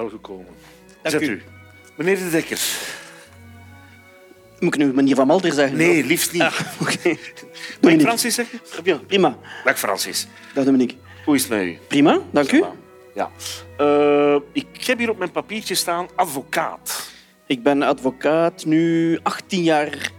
wel gekomen. Dank Zet u. u. Meneer de Dekker. Moet ik nu meneer Van Malter zeggen? Nee, liefst niet. Ah, Oké. Mag ik. Francis zeggen? Ja, prima. Dag Francis. Dag Dominique. Hoe is het met u? Prima, dank u. Ja. Eh, ik heb hier op mijn papiertje staan advocaat. Ik ben advocaat nu 18 jaar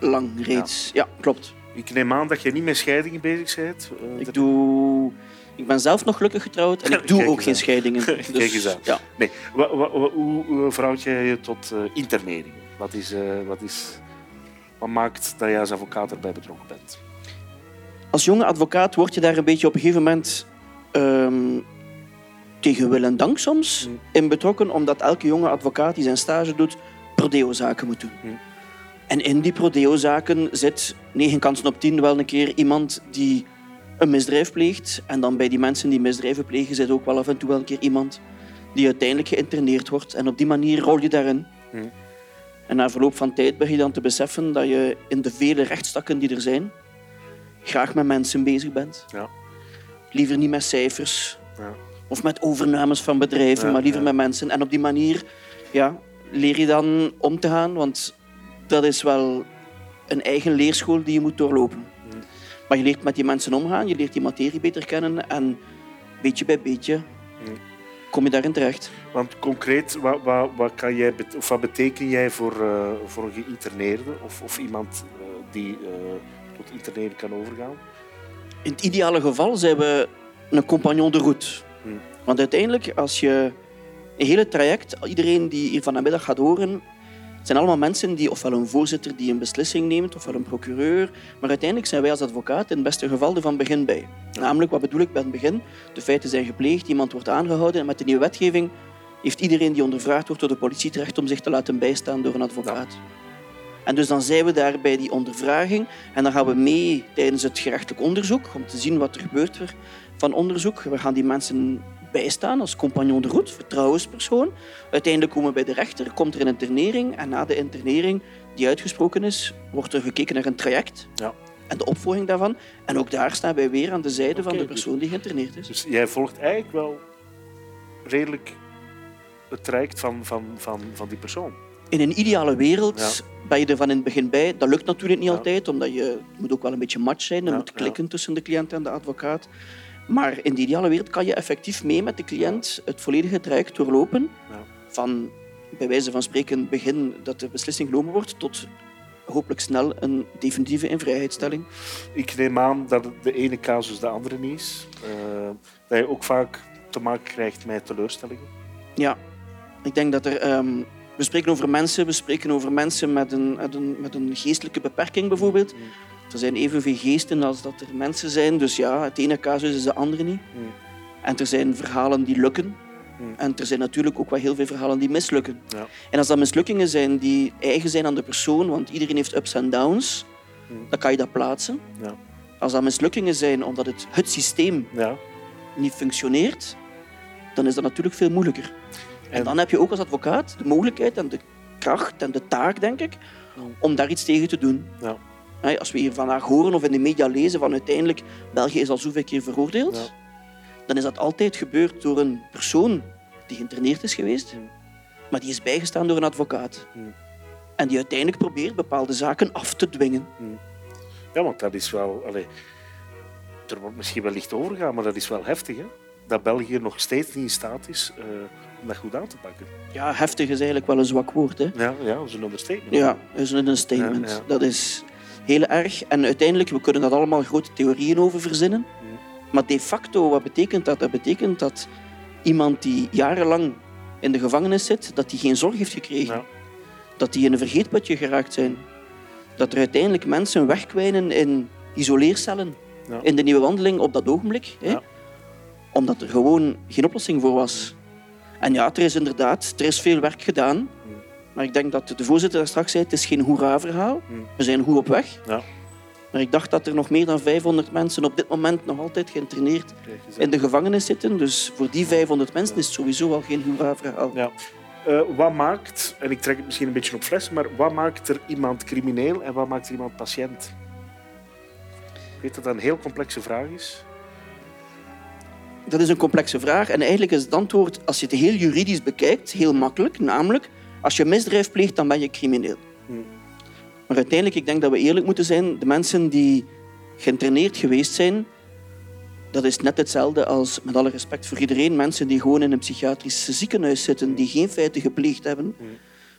lang reeds. Ja, klopt. Ik neem aan dat je niet met scheidingen bezig bent. Eh, Ik, doe... ik ben zelf nog gelukkig getrouwd en ik doe ook geen scheidingen. Dus, Kijk eens aan. Ja. Nee. Wa- wa- wa- hoe hoe verhoud jij je tot internering? Wat, is, eh, wat, is, wat maakt dat jij als advocaat erbij betrokken bent? Als jonge advocaat word je daar een beetje op een gegeven moment ehm, tegen wil en dank soms Mm. in betrokken, omdat elke jonge advocaat die zijn stage doet, prodeo-zaken moet doen. Mm. En in die prodeo-zaken zit negen kansen op tien wel een keer iemand die een misdrijf pleegt. En dan bij die mensen die misdrijven plegen zit ook wel af en toe wel een keer iemand die uiteindelijk geïnterneerd wordt. En op die manier rol je daarin. Mm. En na verloop van tijd begin je dan te beseffen dat je in de vele rechtstakken die er zijn, graag met mensen bezig bent. Ja. Liever niet met cijfers Ja. of met overnames van bedrijven, Ja, maar liever met mensen. En op die manier ja, leer je dan om te gaan, want dat is wel een eigen leerschool die je moet doorlopen. Maar je leert met die mensen omgaan, je leert die materie beter kennen en beetje bij beetje kom je daarin terecht. Want concreet, wat, wat, wat, kan jij, of wat beteken jij voor, eh, voor een geïnterneerde of, of iemand eh, die eh, tot interneren kan overgaan? In het ideale geval zijn we een compagnon de route. Hmm. Want uiteindelijk, als je een hele traject, iedereen die hier vanmiddag gaat horen, het zijn allemaal mensen die ofwel een voorzitter die een beslissing neemt, ofwel een procureur. Maar uiteindelijk zijn wij als advocaat in het beste geval er van begin bij. Namelijk, wat bedoel ik bij het begin? De feiten zijn gepleegd, iemand wordt aangehouden en met de nieuwe wetgeving heeft iedereen die ondervraagd wordt door de politie terecht om zich te laten bijstaan door een advocaat. En dus dan zijn we daar bij die ondervraging en dan gaan we mee tijdens het gerechtelijk onderzoek om te zien wat er gebeurt van onderzoek. We gaan die mensen bijstaan als compagnon de route, vertrouwenspersoon. Uiteindelijk komen we bij de rechter, komt er een internering en na de internering die uitgesproken is, wordt er gekeken naar een traject Ja. en de opvolging daarvan. En ook daar staan wij weer aan de zijde van de persoon die geïnterneerd is. Dus jij volgt eigenlijk wel redelijk het traject van, van, van, van die persoon. In een ideale wereld Ja. ben je er van in het begin bij. Dat lukt natuurlijk niet Ja. altijd, omdat je het moet ook wel een beetje match zijn. Er moet klikken tussen de cliënt en de advocaat. Maar in de ideale wereld kan je effectief mee met de cliënt het volledige traject doorlopen. Ja. Van bij wijze van spreken begin dat de beslissing genomen wordt tot hopelijk snel een definitieve invrijheidstelling. Ik neem aan dat de ene casus de andere niet is. Eh, dat je ook vaak te maken krijgt met teleurstellingen. Ja, ik denk dat er. ehm, we spreken over mensen, we spreken over mensen met een, met een, met een geestelijke beperking bijvoorbeeld. Mm. Er zijn evenveel geesten als dat er mensen zijn. Dus ja, het ene casus is de andere niet. Mm. En er zijn verhalen die lukken. Mm. En er zijn natuurlijk ook wel heel veel verhalen die mislukken. Ja. En als dat mislukkingen zijn die eigen zijn aan de persoon, want iedereen heeft ups en downs, Mm. dan kan je dat plaatsen. Ja. Als dat mislukkingen zijn omdat het, het systeem Ja. niet functioneert, dan is dat natuurlijk veel moeilijker. En, En- dan heb je ook als advocaat de mogelijkheid en de kracht en de taak, denk ik, om daar iets tegen te doen. Ja. Hè, Als we hier vandaag horen of in de media lezen van uiteindelijk België is al zoveel keer veroordeeld, Ja. dan is dat altijd gebeurd door een persoon die geïnterneerd is geweest, Mm. maar die is bijgestaan door een advocaat. Mm. En die uiteindelijk probeert bepaalde zaken af te dwingen. ja, want dat is wel... Er wordt misschien wel licht overgaan, maar dat is wel heftig. Hè? Dat België nog steeds niet in staat is eh, om dat goed aan te pakken. Ja, heftig is eigenlijk wel een zwak woord. Hè? Ja, ja dat is een understatement. Ja, dat is een statement. Ja, ja. Dat is heel erg. En uiteindelijk, we kunnen daar allemaal grote theorieën over verzinnen. Maar de facto, wat betekent dat? Dat betekent dat iemand die jarenlang in de gevangenis zit, dat die geen zorg heeft gekregen. Ja. Dat die in een vergeetputje geraakt zijn. Dat er uiteindelijk mensen wegkwijnen in isoleercellen. Ja. In de nieuwe wandeling op dat ogenblik. Hè? Omdat er gewoon geen oplossing voor was. En ja, er is inderdaad er is veel werk gedaan. Maar ik denk dat de voorzitter daar straks zei, het is geen hoera-verhaal. Mm. We zijn goed op weg. Ja. Maar ik dacht dat er nog meer dan 500 mensen op dit moment nog altijd geïnterneerd in de gevangenis zitten. Dus voor die 500 mensen is het sowieso al geen hoera-verhaal. Ja. Eh, wat maakt, en ik trek het misschien een beetje op fles, maar wat maakt er iemand crimineel en wat maakt er iemand patiënt? Ik weet dat dat een heel complexe vraag is. dat is een complexe vraag. En eigenlijk is het antwoord, als je het heel juridisch bekijkt, heel makkelijk. Namelijk, als je misdrijf pleegt, dan ben je crimineel. Hmm. Maar uiteindelijk, ik denk dat we eerlijk moeten zijn. De mensen die geïnterneerd geweest zijn, dat is net hetzelfde als, met alle respect voor iedereen, mensen die gewoon in een psychiatrisch ziekenhuis zitten, die geen feiten gepleegd hebben. Hmm.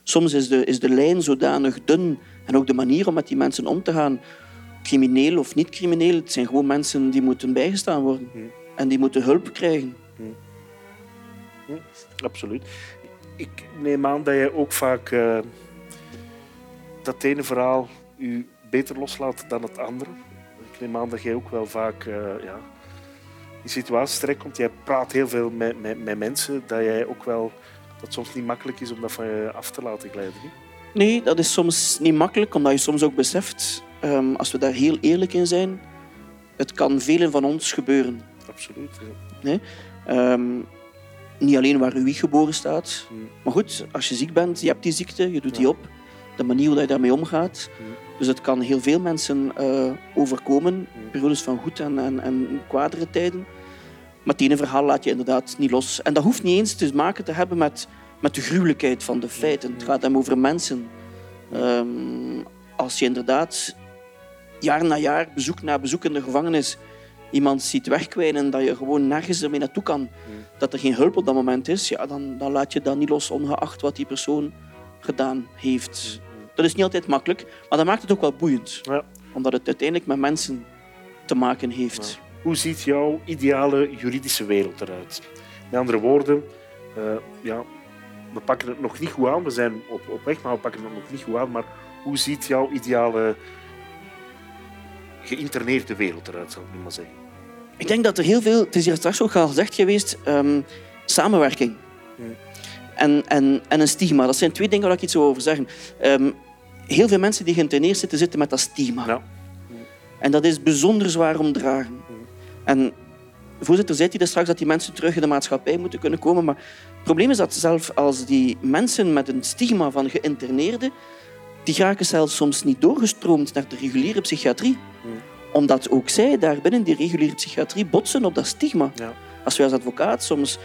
Soms is de, is de lijn zodanig dun en ook de manier om met die mensen om te gaan, crimineel of niet crimineel, het zijn gewoon mensen die moeten bijgestaan worden. Hmm. En die moeten hulp krijgen. Absoluut. Ik neem aan dat je ook vaak eh, dat ene verhaal u beter loslaat dan het andere. Ik neem aan dat jij ook wel vaak eh, ja, in situaties terechtkomt. Jij praat heel veel met, met, met mensen, dat jij ook wel dat het soms niet makkelijk is om dat van je af te laten glijden. niet? Nee, dat is soms niet makkelijk, omdat je soms ook beseft, ehm, als we daar heel eerlijk in zijn, het kan velen van ons gebeuren. Absoluut. ja. Ehm, niet alleen waar uw wieg geboren staat. Hmm. Maar goed, als je ziek bent, je hebt die ziekte, je doet die op. De manier hoe je daarmee omgaat. Hmm. Dus het kan heel veel mensen eh, overkomen. Hmm. Periodes van goed en, en, en kwadere tijden. Maar het ene verhaal laat je inderdaad niet los. En dat hoeft niet eens te maken te hebben met, met de gruwelijkheid van de feiten. Het gaat hem over mensen. Ehm, als je inderdaad jaar na jaar, bezoek na bezoek in de gevangenis, iemand ziet wegkwijnen, dat je gewoon nergens ermee naartoe kan, dat er geen hulp op dat moment is, ja, dan, dan laat je dat niet los, ongeacht wat die persoon gedaan heeft. Dat is niet altijd makkelijk, maar dat maakt het ook wel boeiend. Ja. Omdat het uiteindelijk met mensen te maken heeft. Hoe ziet jouw ideale juridische wereld eruit? Met andere woorden, eh, ja, we pakken het nog niet goed aan. We zijn op, op weg, maar we pakken het nog niet goed aan. Maar hoe ziet jouw ideale geïnterneerde wereld eruit, zou ik nu maar zeggen? Ik denk dat er heel veel, het is hier straks ook al gezegd geweest, ehm, samenwerking. Hmm. En, en, en een stigma. Dat zijn twee dingen waar ik iets over zeggen. Ehm, heel veel mensen die geïnterneerd zitten, zitten met dat stigma. Ja. En dat is bijzonder zwaar om te dragen. En voorzitter zei hier straks dat die mensen terug in de maatschappij moeten kunnen komen. Maar het probleem is dat zelfs als die mensen met een stigma van geïnterneerden, die raken zelfs soms niet doorgestroomd naar de reguliere psychiatrie. Omdat ook zij daar binnen die reguliere psychiatrie botsen op dat stigma. Ja. Als wij als advocaat soms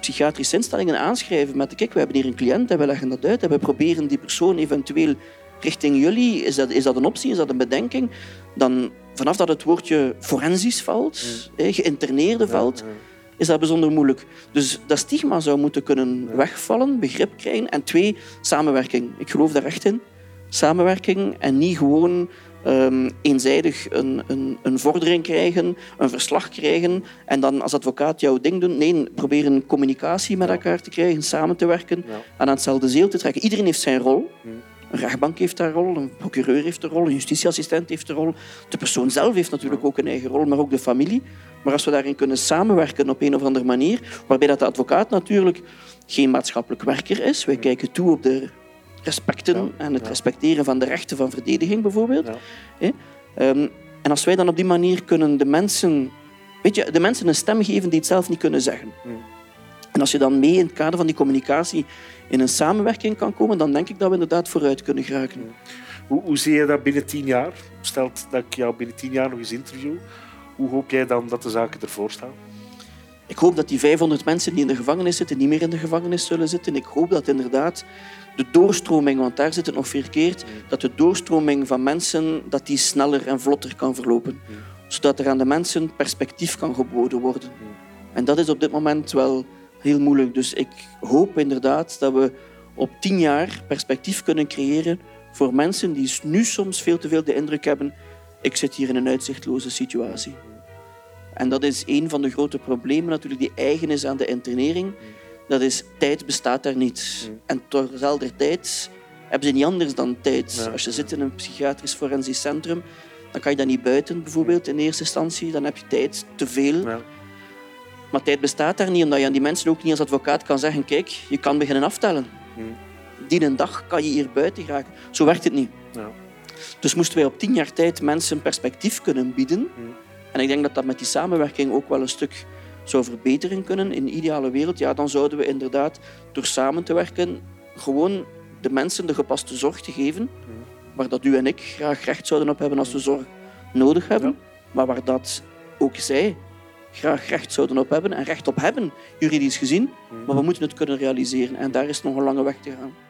psychiatrische instellingen aanschrijven met kijk, we hebben hier een cliënt en we leggen dat uit en we proberen die persoon eventueel richting jullie, is dat, is dat een optie, is dat een bedenking? Dan vanaf dat het woordje forensisch valt, hè, geïnterneerde valt, Ja, is dat bijzonder moeilijk. Dus dat stigma zou moeten kunnen Ja. wegvallen, begrip krijgen. En twee, samenwerking. Ik geloof daar echt in. Samenwerking en niet gewoon ehm, eenzijdig een, een, een vordering krijgen, een verslag krijgen en dan als advocaat jouw ding doen. Nee, proberen communicatie met elkaar te krijgen, samen te werken en aan hetzelfde zeel te trekken. Iedereen heeft zijn rol. Hmm. Een rechtbank heeft haar rol, een procureur heeft een rol, een justitieassistent heeft een rol. De persoon zelf heeft natuurlijk ook een eigen rol, maar ook de familie. Maar als we daarin kunnen samenwerken op een of andere manier, waarbij dat de advocaat natuurlijk geen maatschappelijk werker is. Wij kijken toe op de respecten en het respecteren van de rechten van verdediging bijvoorbeeld. Ehm, en als wij dan op die manier kunnen de mensen, weet je, de mensen een stem geven die het zelf niet kunnen zeggen. En als je dan mee in het kader van die communicatie in een samenwerking kan komen, dan denk ik dat we inderdaad vooruit kunnen geraken. Hoe, hoe zie je dat binnen tien jaar? Stelt dat ik jou binnen tien jaar nog eens interview. Hoe hoop jij dan dat de zaken ervoor staan? Ik hoop dat die 500 mensen die in de gevangenis zitten, niet meer in de gevangenis zullen zitten. Ik hoop dat inderdaad de doorstroming, want daar zit het nog verkeerd, dat de doorstroming van mensen dat die sneller en vlotter kan verlopen. Zodat er aan de mensen perspectief kan geboden worden. En dat is op dit moment wel heel moeilijk. Dus ik hoop inderdaad dat we op tien jaar perspectief kunnen creëren voor mensen die nu soms veel te veel de indruk hebben ik zit hier in een uitzichtloze situatie. En dat is een van de grote problemen natuurlijk die eigen is aan de internering. Dat is, tijd bestaat daar niet. Mm. En terzelfde tijd hebben ze niet anders dan tijd. Ja. Als je zit in een psychiatrisch forensisch centrum, dan kan je dat niet buiten, bijvoorbeeld in eerste instantie. Dan heb je tijd te veel. Ja. Maar tijd bestaat daar niet, omdat je aan die mensen ook niet als advocaat kan zeggen kijk, je kan beginnen aftellen. Hmm. Die een dag kan je hier buiten geraken. Zo werkt het niet. Ja. Dus moesten wij op tien jaar tijd mensen perspectief kunnen bieden. Hmm. En ik denk dat dat met die samenwerking ook wel een stuk zou verbeteren kunnen. In de ideale wereld, ja, dan zouden we inderdaad door samen te werken gewoon de mensen de gepaste zorg te geven. Waar dat u en ik graag recht zouden op hebben als we zorg nodig hebben. Ja. Maar waar dat ook zij graag recht zouden op hebben en recht op hebben, juridisch gezien. Maar we moeten het kunnen realiseren en daar is nog een lange weg te gaan.